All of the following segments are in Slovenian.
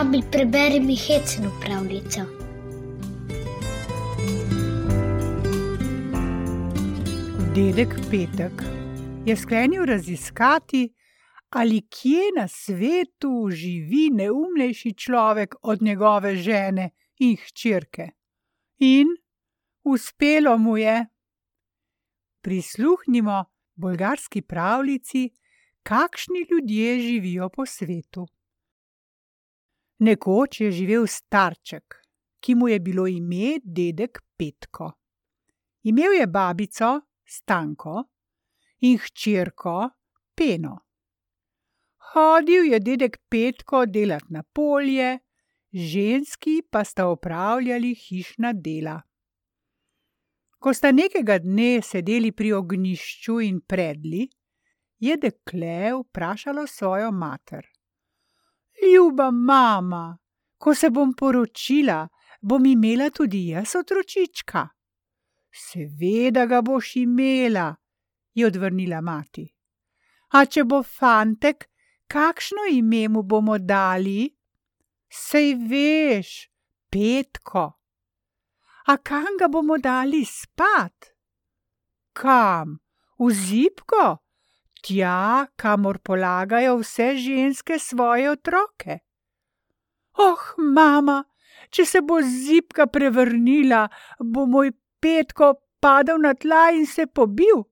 Babi, preberi mi hecno pravljico. Dedek Petek je sklenil raziskati, ali kje na svetu živi neumnejši človek od njegove žene in hčerke. In uspelo mu je. Prisluhnimo bolgarski pravljici, kakšni ljudje živijo po svetu. Nekoč je živel starček, ki mu je bilo ime dedek Petko. Imel je babico Stanko in hčerko Peno. Hodil je dedek Petko delat na polje, ženski pa sta opravljali hišna dela. Ko sta nekega dne sedeli pri ognjišču in predli, je dekle vprašalo svojo mater: Ljuba mama, ko se bom poročila, bom imela tudi jaz otročička. Seveda ga boš imela, je odvrnila mati. A če bo fantek, kakšno ime mu bomo dali? Sej veš, Petko. A kam ga bomo dali spat? Kam? V zipko? Tja, kamor polagajo vse ženske svoje otroke. Oh, mama, če se bo zipka prevrnila, bo moj Petko padel na tla in se pobil.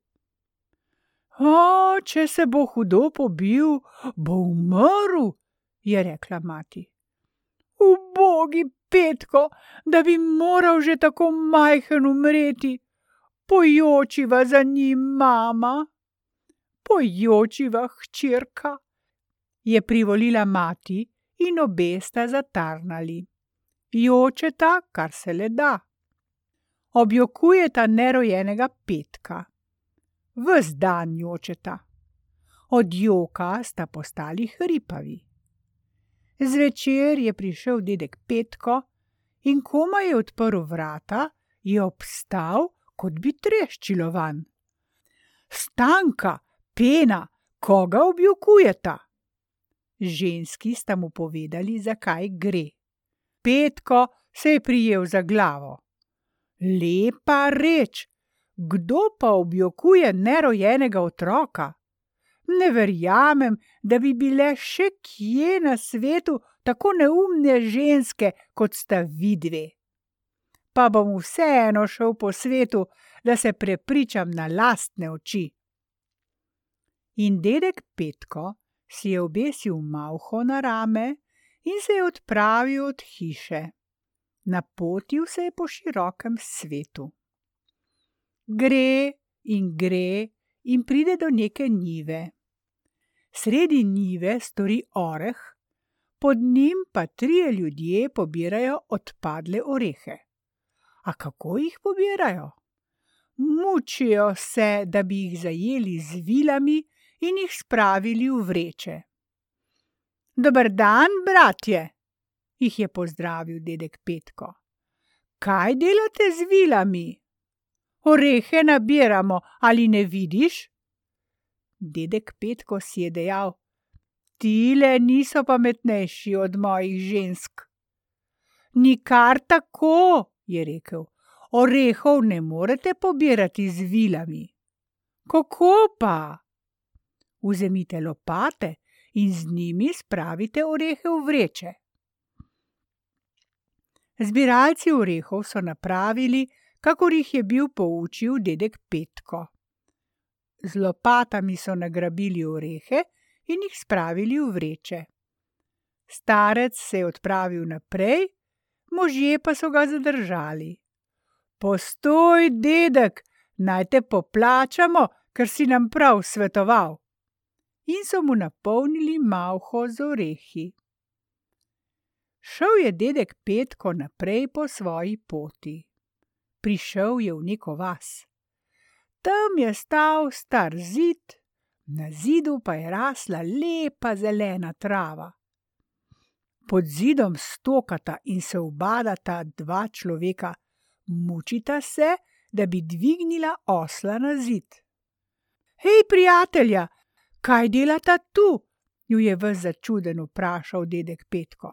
O, če se bo hudo pobil, bo umrl, je rekla mati. Ubogi Petko, da bi moral že tako majhen umreti, pojočiva za njim, mama. Pojočiva, hčerka, je privolila mati in obe sta zatarnali. Jočeta, kar se le da. Objokujeta nerojenega Petka ves dan jočeta. Od joka sta postali hripavi. Zvečer je prišel dedek Petko in komaj je odprl vrata, je obstal, kot bi treščilo van. Stanka, pena, koga objokujeta? Ženski sta mu povedali, zakaj gre. Petko se je prijel za glavo. Lepa reč, kdo pa objokuje nerojenega otroka? Ne verjamem, da bi bile še kje na svetu tako neumne ženske, kot sta vidve. Pa bom vseeno šel po svetu, da se prepričam na lastne oči. In dedek Petko si je obesil mauho na rame in se je odpravil od hiše. Napotil se je po širokem svetu gre in gre in pride do neke njive. Sredi njive stori oreh, pod njim pa trije ljudje pobirajo odpadle orehe. A kako jih pobirajo? Mučijo se, da bi jih zajeli z vilami in jih spravili v vreče. Dober dan, bratje, jih je pozdravil dedek Petko. Kaj delate z vilami? orehe nabiramo, ali ne vidiš? Dedek Petko si je dejal: Tile niso pametnejši od mojih žensk. Nikar tako, je rekel, orehov ne morete pobirati z vilami. Kako pa? Vzemite lopate in z njimi spravite orehe v vreče. Zbiralci orehov so napravili, kakor jih je bil poučil dedek Petko. Z lopatami so nagrabili orehe in jih spravili v vreče. Starec se je odpravil naprej, možje pa so ga zadržali. Postoj, dedek, naj te poplačamo, ker si nam prav svetoval. In so mu napolnili malho z orehi. Šel je dedek Petko naprej po svoji poti prišel je v neko vas. Tam je stal star zid, na zidu pa je rasla lepa zelena trava. Pod zidom stokata in se obadata dva človeka, mučita se, da bi dvignila osla na zid. Hej, prijatelja, kaj delata tu? ju je v začuden vprašal dedek Petko.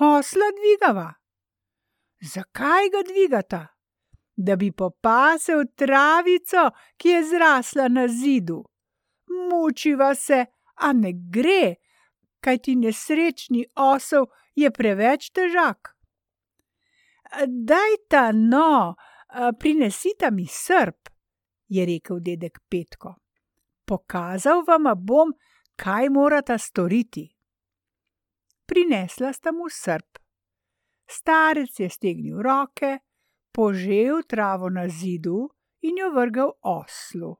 Osla dvigava. Zakaj ga dvigata? Da bi popasel travico, ki je zrasla na zidu. Mučiva se, a ne gre, kaj ti nesrečni osel je preveč težak. Daj ta no, prinesita mi srp, je rekel dedek Petko. Pokazal vam bom, kaj morata storiti. Prinesla sta mu srp. Starec je stegnil roke, požel travo na zidu in jo vrgel oslu.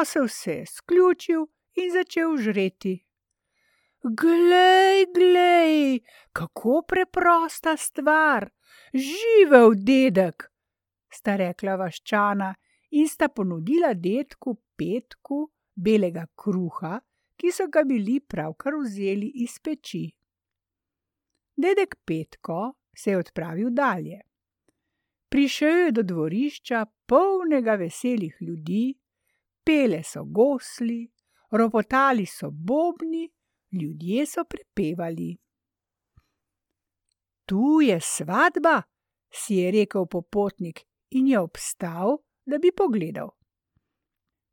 Osel se je sključil in začel žreti. Glej, glej, kako preprosta stvar, živel dedek, sta rekla vaščana in sta ponudila dedku petku belega kruha, ki so ga bili pravkar vzeli iz peči. Dedek Petko se je odpravil dalje. Prišel je do dvorišča, polnega veselih ljudi, pele so gosli, ropotali so bobni, ljudje so prepevali. Tu je svatba, si je rekel popotnik in je obstal, da bi pogledal.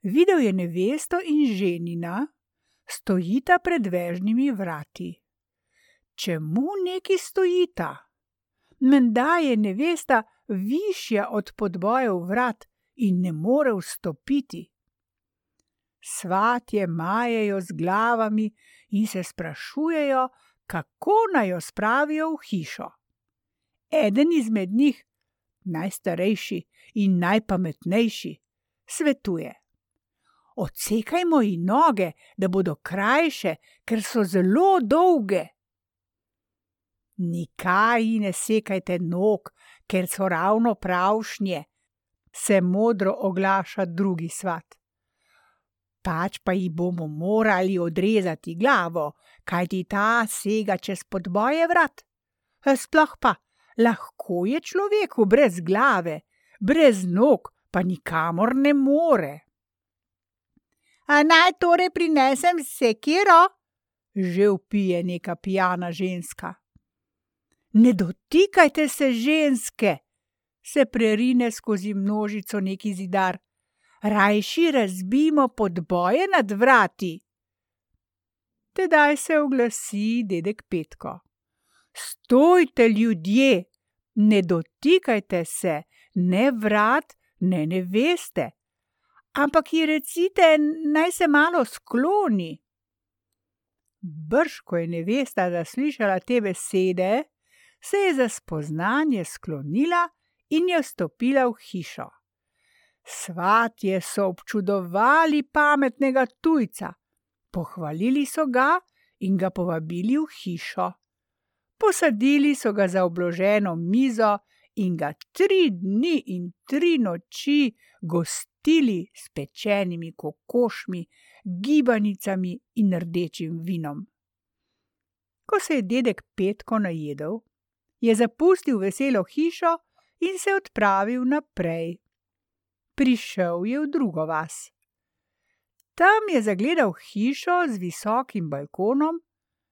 Videl je nevesto in ženina, stojita pred vežnimi vrati. Čemu neki stojita? Menda je nevesta višja od podbojev vrat in ne more vstopiti. Svatje majejo z glavami in se sprašujejo, kako naj jo spravijo v hišo. Eden izmed njih, najstarejši in najpametnejši, svetuje: Odsekajmo ji noge, da bodo krajše, ker so zelo dolge. Nikaj ji ne sekajte nog, ker so ravno pravšnje, se modro oglaša drugi svat pač pa ji bomo morali odrezati glavo, kajti ta sega čez podboje vrat. Sploh pa, lahko je človeku brez glave, brez nog pa nikamor ne more. A naj torej prinesem sekiro? Že upije neka pijana ženska. Ne dotikajte se ženske, se prerine skozi množico neki zidar rajši razbimo podboje nad vrati. Tedaj se oglasi dedek Petko. Stojte, ljudje, ne dotikajte se, ne vrat, ne ne veste, ampak ji recite, naj se malo skloni. Brž, ko je nevesta zaslišala te besede, se je za spoznanje sklonila in je vstopila v hišo. Svatje so občudovali pametnega tujca, pohvalili so ga in ga povabili v hišo. Posadili so ga za obloženo mizo in ga tri dni in tri noči gostili s pečenimi kokošmi, gibanicami in rdečim vinom. Ko se je dedek Petko najedel, je zapustil veselo hišo in se odpravil naprej prišel je v drugo vas. Tam je zagledal hišo z visokim balkonom,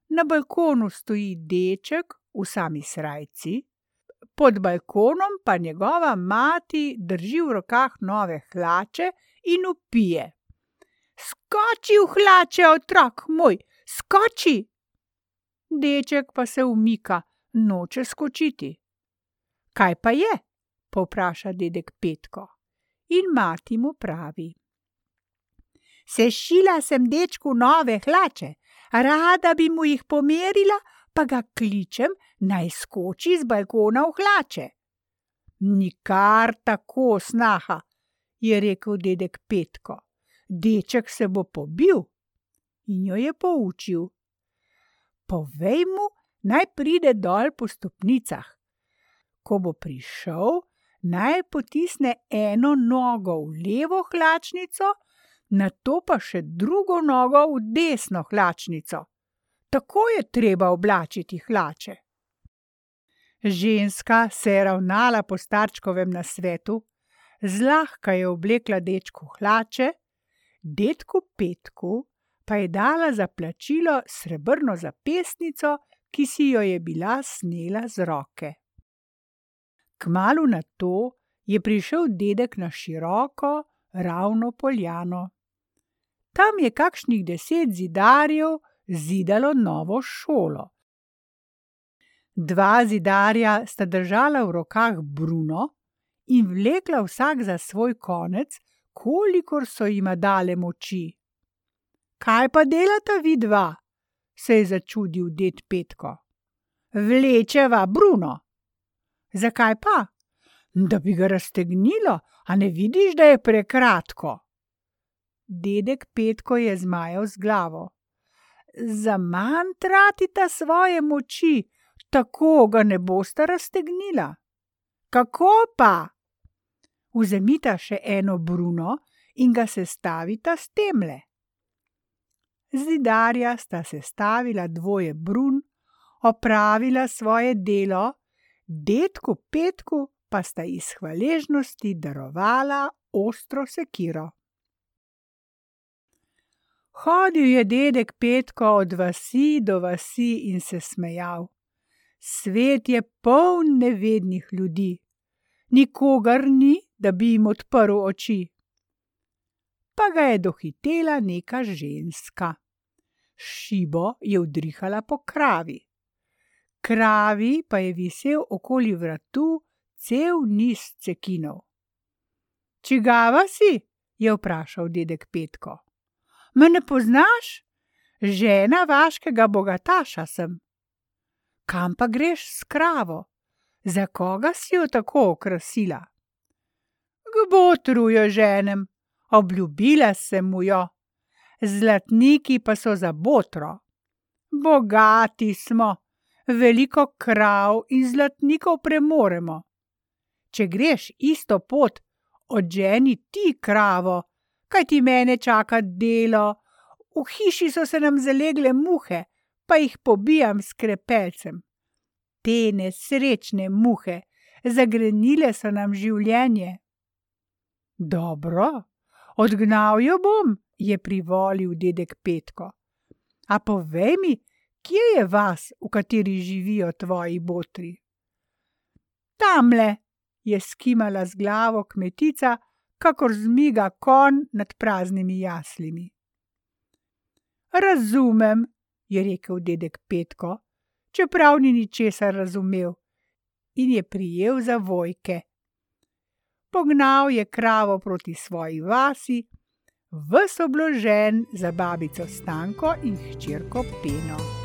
na balkonu stoji deček v sami srajci, pod balkonom pa njegova mati drži v rokah nove hlače in upije: Skoči v hlače, otrok moj, skoči! Deček pa se umika, noče skočiti. Kaj pa je? povpraša dedek Petko in mati mu pravi: Sešila sem dečku nove hlače, rada bi mu jih pomerila, pa ga kličem naj skoči z balkona v hlače. Nikar tako, snaha, je rekel dedek Petko. Deček se bo pobil in jo je poučil. Povej mu, naj pride dol po stopnicah. Ko bo prišel, naj potisne eno nogo v levo hlačnico, na to pa še drugo nogo v desno hlačnico. Tako je treba oblačiti hlače. Ženska se je ravnala po starčkovem nasvetu, zlahka je oblekla dečku hlače, detku petku pa je dala za plačilo srebrno zapestnico, ki si jo je bila snela z roke. Kmalu na to je prišel dedek na široko, ravno poljano. Tam je kakšnih deset zidarjev zidalo novo šolo. Dva zidarja sta držala v rokah Bruno in vlekla vsak za svoj konec, kolikor so jima dale moči. Kaj pa delata vi dva? se je začudil ded Petko. Vlečeva Bruno. Zakaj pa? Da bi ga raztegnilo, a ne vidiš, da je prekratko? Dedek Petko je zmajal z glavo. Za manj tratita svoje moči, tako ga ne bosta raztegnila. Kako pa? Vzemita še eno Bruno in ga sestavita s temle. Zidarja sta sestavila dvoje brun, opravila svoje delo, detku Petku pa sta iz hvaležnosti darovala ostro sekiro. Hodil je dedek Petko od vasi do vasi in se smejal. Svet je poln nevednih ljudi, nikogar ni, da bi jim odprl oči. Pa ga je dohitela neka ženska. Šibo je vdrihala po kravi. Kravi pa je visel okoli vratu cel niz cekinov. Čigava si? je vprašal dedek Petko. Me ne poznaš? Žena vaškega bogataša sem. Kam pa greš s kravo? Za koga si jo tako okrasila? K botru jo ženem, obljubila sem mu jo zlatniki pa so za botro. Bogati smo, veliko krav in zlatnikov premoremo. Če greš isto pot, odženi ti kravo, kaj ti mene čaka delo. V hiši so se nam zalegle muhe, pa jih pobijam s krepelcem. Te nesrečne muhe, zagrenile so nam življenje. Dobro, odgnal jo bom, je privolil dedek Petko. A povej mi, kje je vas, v kateri živijo tvoji botri? Tamle, je skimala z glavo kmetica, kakor zmiga kon nad praznimi jaslimi. Razumem, je rekel dedek Petko, čeprav ni ničesar razumel, in je prijel za vojke. Pognal je kravo proti svoji vasi, vse obložen za babico Stanko in hčerko Peno.